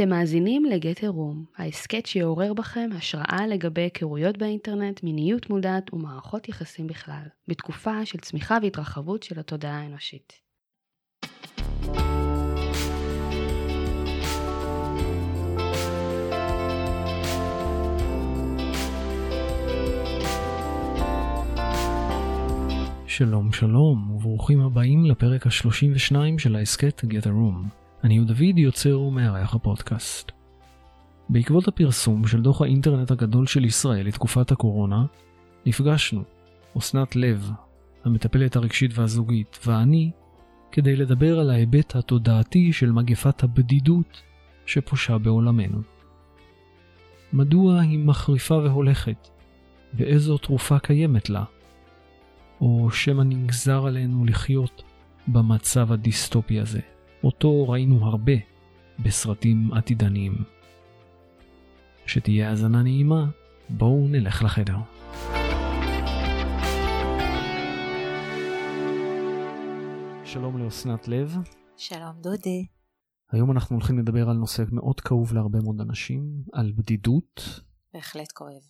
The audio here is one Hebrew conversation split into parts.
אתם מאזינים לגט רום, ההסכת שיעורר בכם השראה לגבי היכרויות באינטרנט, מיניות מודעת ומערכות יחסים בכלל, בתקופה של צמיחה והתרחבות של התודעה האנושית. שלום שלום וברוכים הבאים לפרק ה-32 של ההסכת a Room. אני הוא דוד יוצר ומארח הפודקאסט. בעקבות הפרסום של דוח האינטרנט הגדול של ישראל לתקופת הקורונה, נפגשנו, אסנת לב, המטפלת הרגשית והזוגית, ואני, כדי לדבר על ההיבט התודעתי של מגפת הבדידות שפושה בעולמנו. מדוע היא מחריפה והולכת? ואיזו תרופה קיימת לה? או שמא נגזר עלינו לחיות במצב הדיסטופי הזה, אותו ראינו הרבה בסרטים עתידניים. שתהיה האזנה נעימה, בואו נלך לחדר. שלום לאסנת לב. שלום דודי. היום אנחנו הולכים לדבר על נושא מאוד כאוב להרבה מאוד אנשים, על בדידות. בהחלט כואב.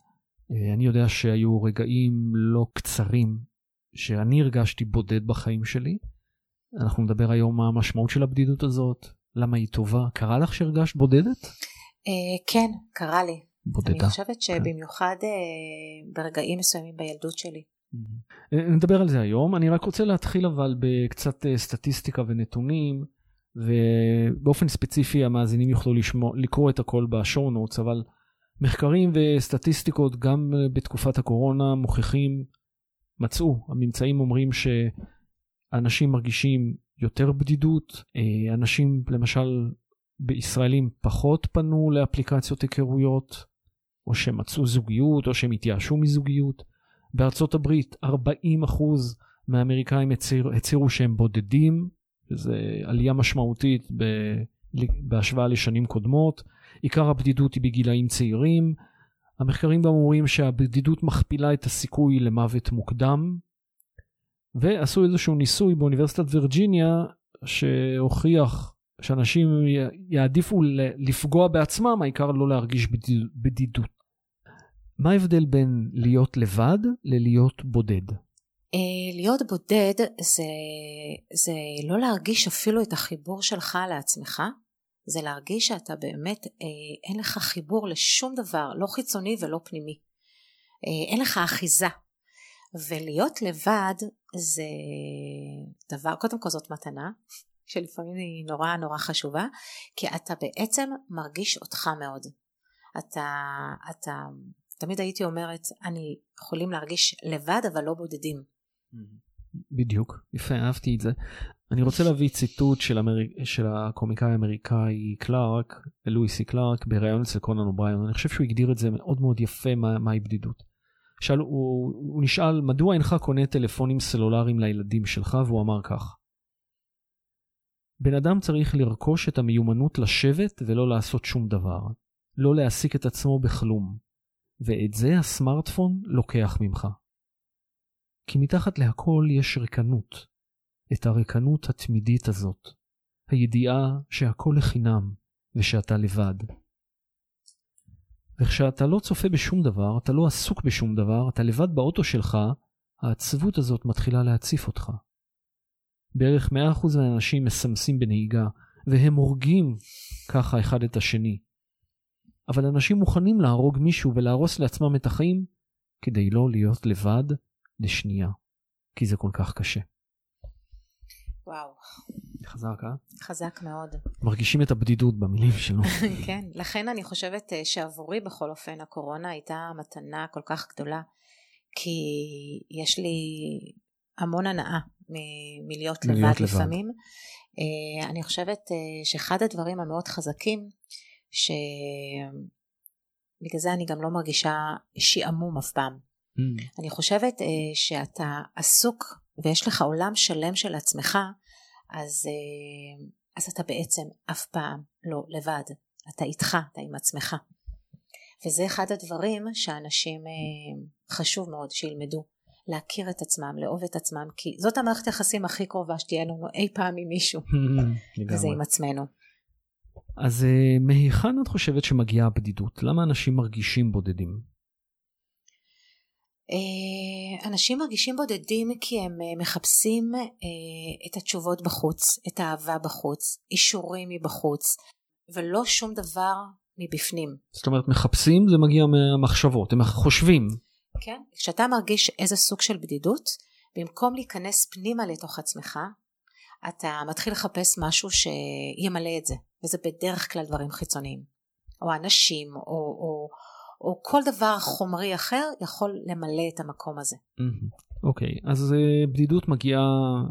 אה, אני יודע שהיו רגעים לא קצרים שאני הרגשתי בודד בחיים שלי. אנחנו נדבר היום מה המשמעות של הבדידות הזאת, למה היא טובה. קרה לך שהרגשת בודדת? אה, כן, קרה לי. בודדה. אני חושבת כן. שבמיוחד. אה, ברגעים מסוימים בילדות שלי. אה, נדבר על זה היום. אני רק רוצה להתחיל אבל בקצת סטטיסטיקה ונתונים, ובאופן ספציפי המאזינים יוכלו לשמוע, לקרוא את הכל בשואו נוטס, אבל מחקרים וסטטיסטיקות גם בתקופת הקורונה מוכיחים מצאו, הממצאים אומרים שאנשים מרגישים יותר בדידות, אה, אנשים למשל בישראלים פחות פנו לאפליקציות היכרויות, או שמצאו זוגיות, או שהם התייאשו מזוגיות. בארצות הברית 40% מהאמריקאים הצהיר, הצהירו שהם בודדים, וזו עלייה משמעותית ב, בהשוואה לשנים קודמות. עיקר הבדידות היא בגילאים צעירים, המחקרים גם אומרים שהבדידות מכפילה את הסיכוי למוות מוקדם, ועשו איזשהו ניסוי באוניברסיטת וירג'יניה שהוכיח שאנשים יעדיפו לפגוע בעצמם, העיקר לא להרגיש בדידות. מה ההבדל בין להיות לבד ללהיות בודד? אה, להיות בודד זה, זה לא להרגיש אפילו את החיבור שלך לעצמך, זה להרגיש שאתה באמת אה, אין לך חיבור לשום דבר, לא חיצוני ולא פנימי. אה, אין לך אחיזה. ולהיות לבד זה דבר, קודם כל זאת מתנה, שלפעמים היא נורא נורא חשובה, כי אתה בעצם מרגיש אותך מאוד. אתה, אתה, תמיד הייתי אומרת, אני יכולים להרגיש לבד אבל לא בודדים. בדיוק, יפה, אהבתי את זה. אני רוצה להביא ציטוט של, אמר... של הקומיקאי האמריקאי קלארק, לואיסי קלארק, בריאיון אצל קונן אובריון, אני חושב שהוא הגדיר את זה מאוד מאוד יפה מהי מה בדידות. שאל, הוא, הוא נשאל מדוע אינך קונה טלפונים סלולריים לילדים שלך והוא אמר כך: בן אדם צריך לרכוש את המיומנות לשבת ולא לעשות שום דבר, לא להעסיק את עצמו בכלום, ואת זה הסמארטפון לוקח ממך. כי מתחת להכל יש ריקנות, את הריקנות התמידית הזאת, הידיעה שהכל לחינם ושאתה לבד. וכשאתה לא צופה בשום דבר, אתה לא עסוק בשום דבר, אתה לבד באוטו שלך, העצבות הזאת מתחילה להציף אותך. בערך 100% מהאנשים מסמסים בנהיגה, והם הורגים ככה אחד את השני. אבל אנשים מוכנים להרוג מישהו ולהרוס לעצמם את החיים כדי לא להיות לבד לשנייה, כי זה כל כך קשה. וואו. חזק, אה? חזק מאוד. מרגישים את הבדידות במילים שלו. כן, לכן אני חושבת אה, שעבורי בכל אופן הקורונה הייתה מתנה כל כך גדולה, כי יש לי המון הנאה מ- מלהיות לבד, לבד לפעמים. Uh, אני חושבת uh, שאחד הדברים המאוד חזקים, שבגלל זה אני גם לא מרגישה שעמום אף פעם. Mm. אני חושבת uh, שאתה עסוק ויש לך עולם שלם של עצמך, אז, uh, אז אתה בעצם אף פעם לא לבד. אתה איתך, אתה עם עצמך. וזה אחד הדברים שאנשים uh, חשוב מאוד שילמדו. להכיר את עצמם, לאהוב את עצמם, כי זאת המערכת היחסים הכי קרובה שתהיה לנו אי פעם עם מישהו, וזה עם עצמנו. אז אה, מהיכן את חושבת שמגיעה הבדידות? למה אנשים מרגישים בודדים? אה, אנשים מרגישים בודדים כי הם אה, מחפשים את התשובות בחוץ, את האהבה בחוץ, אישורים מבחוץ, ולא שום דבר מבפנים. זאת אומרת, מחפשים זה מגיע מהמחשבות, הם חושבים. כן, כשאתה מרגיש איזה סוג של בדידות, במקום להיכנס פנימה לתוך עצמך, אתה מתחיל לחפש משהו שימלא את זה, וזה בדרך כלל דברים חיצוניים, או אנשים, או, או, או כל דבר חומרי אחר יכול למלא את המקום הזה. אוקיי, אוקיי, אז אה, בדידות מגיעה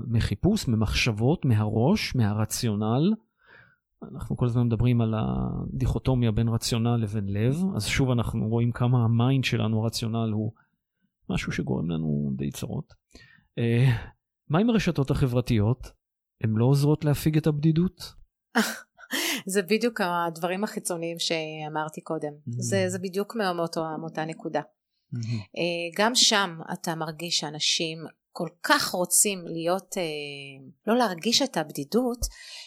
מחיפוש, ממחשבות, מהראש, מהרציונל. אנחנו כל הזמן מדברים על הדיכוטומיה בין רציונל לבין לב, אז שוב אנחנו רואים כמה ה mind שלנו, הרציונל הוא משהו שגורם לנו די צרות. Uh, מה עם הרשתות החברתיות? הן לא עוזרות להפיג את הבדידות? זה בדיוק הדברים החיצוניים שאמרתי קודם. Mm-hmm. זה, זה בדיוק מאותו, מאותה נקודה. Mm-hmm. גם שם אתה מרגיש שאנשים כל כך רוצים להיות, אה, לא להרגיש את הבדידות,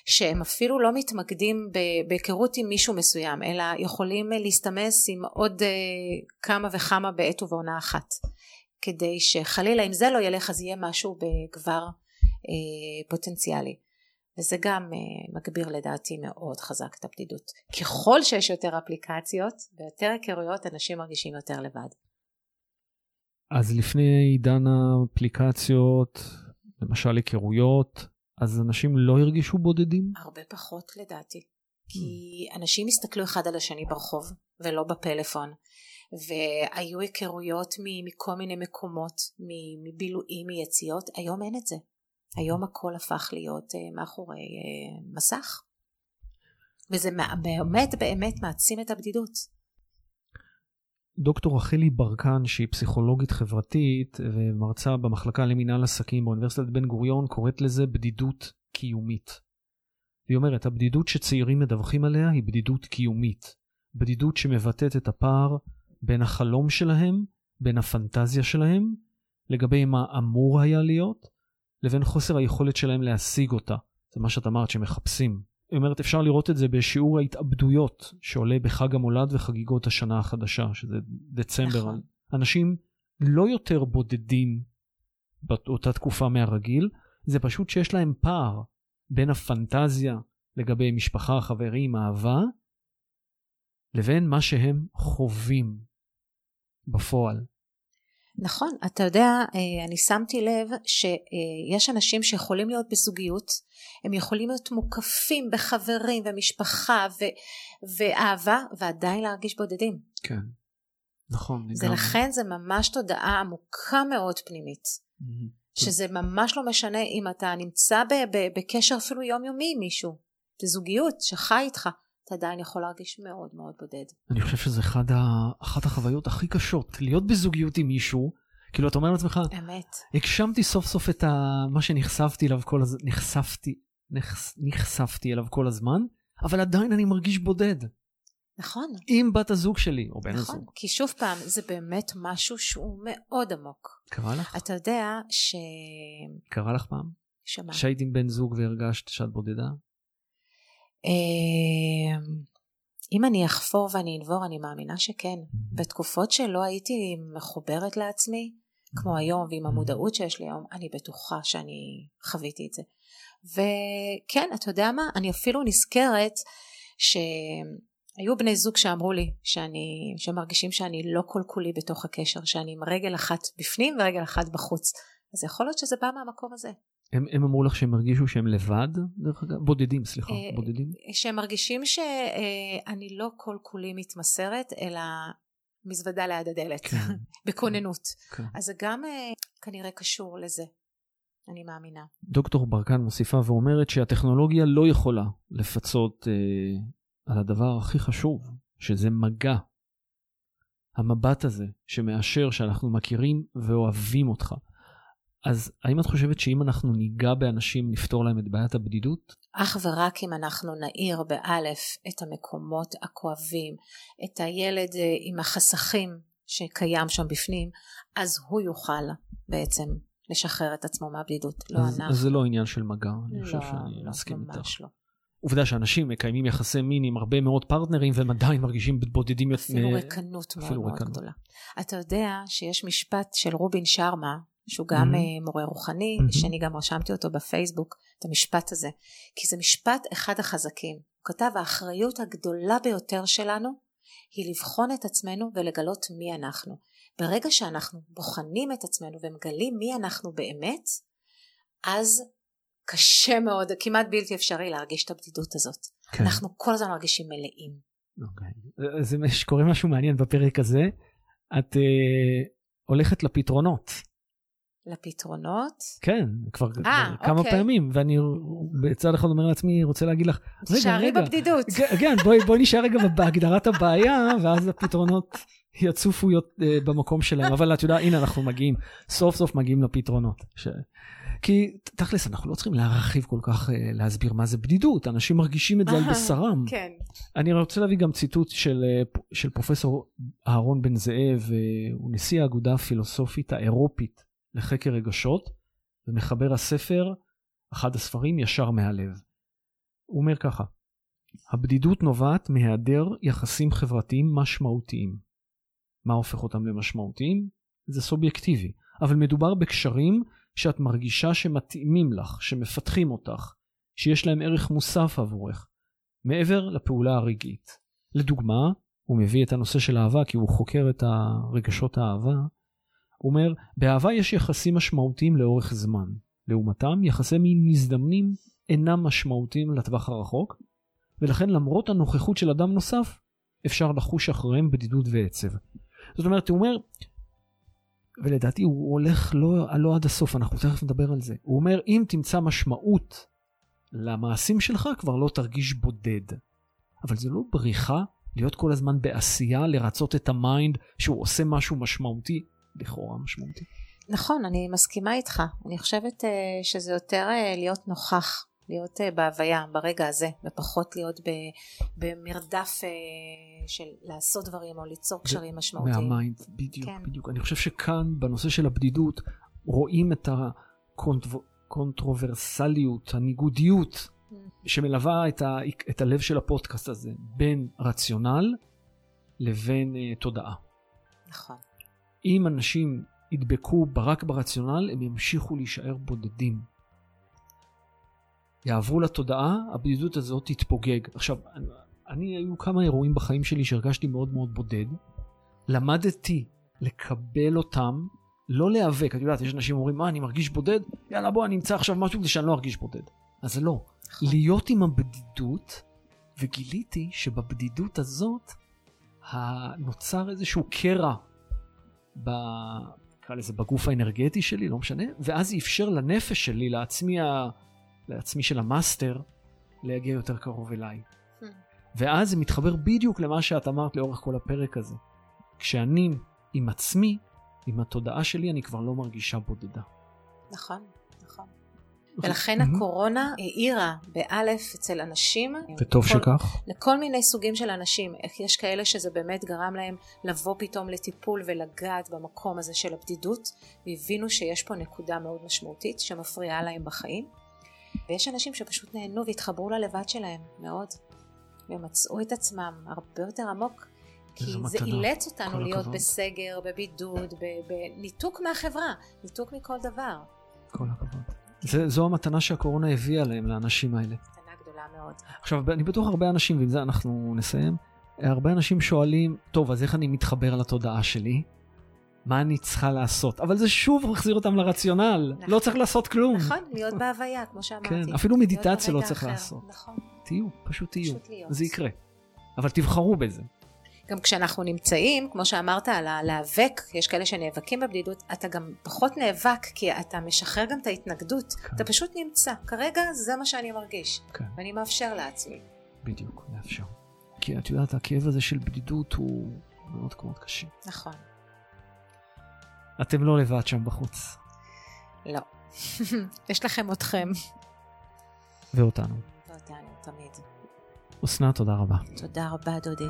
שהם אפילו לא מתמקדים בהיכרות עם מישהו מסוים, אלא יכולים להסתמס עם עוד כמה וכמה בעת ובעונה אחת. כדי שחלילה אם זה לא ילך אז יהיה משהו כבר אה, פוטנציאלי. וזה גם אה, מגביר לדעתי מאוד חזק את הבדידות. ככל שיש יותר אפליקציות ויותר היכרויות אנשים מרגישים יותר לבד. אז לפני עידן האפליקציות, למשל היכרויות, אז אנשים לא הרגישו בודדים? הרבה פחות לדעתי. כי אנשים הסתכלו אחד על השני ברחוב ולא בפלאפון והיו היכרויות מכל מיני מקומות, מבילויים, מיציאות, היום אין את זה. היום הכל הפך להיות uh, מאחורי uh, מסך וזה באמת באמת מעצים את הבדידות. דוקטור רחלי ברקן שהיא פסיכולוגית חברתית ומרצה במחלקה למינהל עסקים באוניברסיטת בן גוריון קוראת לזה בדידות קיומית. והיא אומרת הבדידות שצעירים מדווחים עליה היא בדידות קיומית. בדידות שמבטאת את הפער בין החלום שלהם, בין הפנטזיה שלהם, לגבי מה אמור היה להיות, לבין חוסר היכולת שלהם להשיג אותה. זה מה שאת אמרת, שמחפשים. היא אומרת, אפשר לראות את זה בשיעור ההתאבדויות שעולה בחג המולד וחגיגות השנה החדשה, שזה דצמבר. נכון. אנשים לא יותר בודדים באותה תקופה מהרגיל, זה פשוט שיש להם פער בין הפנטזיה לגבי משפחה, חברים, אהבה, לבין מה שהם חווים בפועל. נכון, אתה יודע, אה, אני שמתי לב שיש אנשים שיכולים להיות בזוגיות, הם יכולים להיות מוקפים בחברים ומשפחה ו- ואהבה ועדיין להרגיש בודדים. כן, נכון. זה גם... לכן זה ממש תודעה עמוקה מאוד פנימית. Mm-hmm. שזה ממש לא משנה אם אתה נמצא ב- ב- בקשר אפילו יומיומי עם מישהו, בזוגיות שחי איתך, אתה עדיין יכול להרגיש מאוד מאוד בודד. אני חושב שזה אחד ה... אחת החוויות הכי קשות, להיות בזוגיות עם מישהו, כאילו אתה אומר לעצמך, אמת. הגשמתי סוף סוף את ה... מה שנחשפתי אליו כל הזמן, נחשפתי, נחש... נחשפתי אליו כל הזמן, אבל עדיין אני מרגיש בודד. נכון. עם בת הזוג שלי, או בן נכון, הזוג. כי שוב פעם, זה באמת משהו שהוא מאוד עמוק. קרה לך? אתה יודע ש... קרה לך פעם? שמה? שהיית עם בן זוג והרגשת שאת בודדה? אמ, אם אני אחפור ואני אנבור, אני מאמינה שכן. בתקופות שלא הייתי מחוברת לעצמי, כמו היום ועם המודעות שיש לי היום, אני בטוחה שאני חוויתי את זה. וכן, אתה יודע מה? אני אפילו נזכרת שהיו בני זוג שאמרו לי שאני, שמרגישים שאני לא כל כולי בתוך הקשר, שאני עם רגל אחת בפנים ורגל אחת בחוץ. אז יכול להיות שזה בא מהמקום הזה. הם, הם אמרו לך שהם הרגישו שהם לבד, דרך אגב? בודדים, סליחה, אה, בודדים? שהם מרגישים שאני לא כל כולי מתמסרת, אלא מזוודה ליד הדלת, כן. בכוננות. כן. אז זה גם אה, כנראה קשור לזה, אני מאמינה. דוקטור ברקן מוסיפה ואומרת שהטכנולוגיה לא יכולה לפצות אה, על הדבר הכי חשוב, שזה מגע. המבט הזה שמאשר שאנחנו מכירים ואוהבים אותך. אז האם את חושבת שאם אנחנו ניגע באנשים נפתור להם את בעיית הבדידות? אך ורק אם אנחנו נאיר באלף את המקומות הכואבים, את הילד אה, עם החסכים שקיים שם בפנים, אז הוא יוכל בעצם לשחרר את עצמו מהבדידות, לא אז, אנחנו. אז זה לא עניין של מגע, אני לא, חושב שאני לא, מסכים איתך. לא. עובדה שאנשים מקיימים יחסי מין עם הרבה מאוד פרטנרים והם עדיין מרגישים בודדים יותר. אפילו ריקנות מאוד מאוד. גדולה. אתה יודע שיש משפט של רובין שרמה, שהוא גם Mhm. mm-hmm. מורה רוחני, Mhm. mm-hmm. שאני גם רשמתי אותו בפייסבוק, את המשפט הזה, כי זה משפט אחד החזקים. הוא כתב, האחריות הגדולה ביותר שלנו היא לבחון את עצמנו ולגלות מי אנחנו. ברגע שאנחנו בוחנים את עצמנו ומגלים מי אנחנו באמת, אז קשה מאוד, כמעט בלתי אפשרי להרגיש את הבדידות הזאת. כן. אנחנו כל הזמן מרגישים מלאים. אוקיי. זה שקורה משהו מעניין בפרק הזה. את uh, הולכת לפתרונות. לפתרונות. כן, כבר אה, כמה אוקיי. פעמים, ואני בצד אחד אומר לעצמי, רוצה להגיד לך, רגע, תישארי רגע, בבדידות. כן, בואי, בואי נשאר רגע בהגדרת הבעיה, ואז הפתרונות יצופו אה, במקום שלהם. אבל את יודעת, הנה אנחנו מגיעים, סוף סוף מגיעים לפתרונות. ש... כי תכלס, אנחנו לא צריכים להרחיב כל כך, אה, להסביר מה זה בדידות, אנשים מרגישים את זה על בשרם. כן. אני רוצה להביא גם ציטוט של, של פרופסור אהרון בן זאב, אה, הוא נשיא האגודה הפילוסופית האירופית לחקר רגשות, ומחבר הספר, אחד הספרים, ישר מהלב. הוא אומר ככה, הבדידות נובעת מהיעדר יחסים חברתיים משמעותיים. מה הופך אותם למשמעותיים? זה סובייקטיבי, אבל מדובר בקשרים שאת מרגישה שמתאימים לך, שמפתחים אותך, שיש להם ערך מוסף עבורך. מעבר לפעולה הרגעית. לדוגמה, הוא מביא את הנושא של אהבה כי הוא חוקר את הרגשות האהבה. אומר, באהבה יש יחסים משמעותיים לאורך זמן. לעומתם, יחסי מין מזדמנים אינם משמעותיים לטווח הרחוק, ולכן למרות הנוכחות של אדם נוסף, אפשר לחוש אחריהם בדידות ועצב. זאת אומרת, הוא אומר, ולדעתי הוא הולך לא, לא עד הסוף, אנחנו תכף נדבר על זה. הוא אומר, אם תמצא משמעות למעשים שלך כבר לא תרגיש בודד. אבל זה לא בריחה להיות כל הזמן בעשייה, לרצות את ה mind שהוא עושה משהו משמעותי, לכאורה משמעותי. נכון, אני מסכימה איתך. אני חושבת אה, שזה יותר אה, להיות נוכח, להיות אה, בהוויה, ברגע הזה, ופחות להיות ב- במרדף אה, של לעשות דברים או ליצור קשרים משמעותיים. מה mind, בדיוק, כן. בדיוק. אני חושב שכאן, בנושא של הבדידות, רואים את הקונטרוברסליות, הניגודיות, ממ. שמלווה את, ה, את הלב של הפודקאסט הזה, בין רציונל לבין uh, תודעה. נכון. אם אנשים ידבקו רק ברציונל, הם ימשיכו להישאר בודדים. יעברו לתודעה, הבדידות הזאת תתפוגג. עכשיו, אני, אני היו כמה אירועים בחיים שלי שהרגשתי מאוד מאוד בודד. למדתי לקבל אותם, לא להיאבק. את יודעת, יש אנשים אומרים, מה, אני מרגיש בודד? יאללה, בוא, אני אמצא עכשיו משהו כדי שאני לא ארגיש בודד. אז לא. נכון. להיות עם הבדידות, וגיליתי שבבדידות הזאת נוצר איזשהו קרע, ב... נקרא לזה בגוף האנרגטי שלי, לא משנה, ואז זה אפשר לנפש שלי, לעצמי, ה... לעצמי של המאסטר, להגיע יותר קרוב אליי. Hmm. ואז זה מתחבר בדיוק למה שאת אמרת לאורך כל הפרק הזה. כשאני עם עצמי, עם התודעה שלי, אני כבר לא מרגישה בודדה. נכון, נכון. ולכן מהמם. הקורונה האירה באלף אצל אנשים. וטוב כל- שכך. לכל מיני סוגים של אנשים. איך יש כאלה שזה באמת גרם להם לבוא פתאום לטיפול ולגעת במקום הזה של הבדידות, והבינו שיש פה נקודה מאוד משמעותית שמפריעה להם בחיים. ויש אנשים שפשוט נהנו והתחברו ללבד שלהם מאוד, ומצאו את עצמם הרבה יותר עמוק. כי זה מתנה. אילץ אותנו להיות הכבוד. בסגר, בבידוד, ב- בניתוק מהחברה, ניתוק מכל דבר. כל הכבוד. זה, זו המתנה שהקורונה הביאה להם, לאנשים האלה. מתנה גדולה מאוד. עכשיו, אני בטוח הרבה אנשים, ועם זה אנחנו נסיים, הרבה אנשים שואלים, טוב, אז איך אני מתחבר לתודעה שלי? מה אני צריכה לעשות? אבל זה שוב מחזיר אותם לרציונל, נכון. לא צריך לעשות כלום. נכון, להיות בהוויה, כמו שאמרתי. כן, אפילו מדיטציה לא צריך אחר. לעשות. נכון, תהיו, פשוט תהיו. פשוט להיות. זה יקרה. אבל תבחרו בזה. גם כשאנחנו נמצאים, כמו שאמרת, על הלהיאבק, יש כאלה שנאבקים בבדידות, אתה גם פחות נאבק, כי אתה משחרר גם את ההתנגדות. כן. אתה פשוט נמצא. כרגע זה מה שאני מרגיש, כן, ואני מאפשר לעצמי. בדיוק, לאפשר. כי את יודעת, הכאב הזה של בדידות הוא מאוד מאוד קשה. נכון. אתם לא לבד שם בחוץ, לא. יש לכם אתכם. ואותנו. ואותנו, תמיד. אסנת, תודה רבה. תודה רבה, דודי.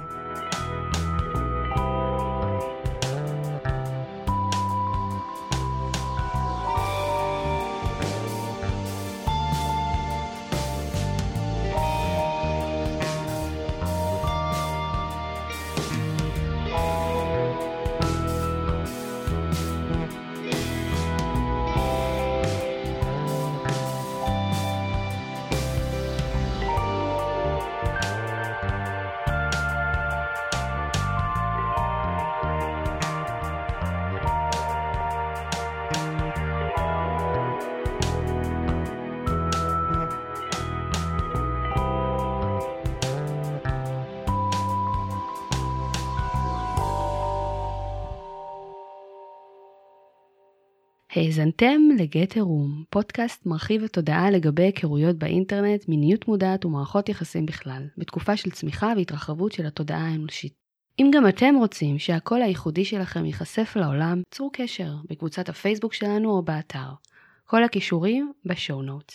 האזנתם לגט עירום, פודקאסט מרחיב התודעה לגבי היכרויות באינטרנט, מיניות מודעת ומערכות יחסים בכלל, בתקופה של צמיחה והתרחבות של התודעה האנושית. אם גם אתם רוצים שהקול הייחודי שלכם ייחשף לעולם, צרו קשר בקבוצת הפייסבוק שלנו או באתר. כל הכישורים בשואו נוטס.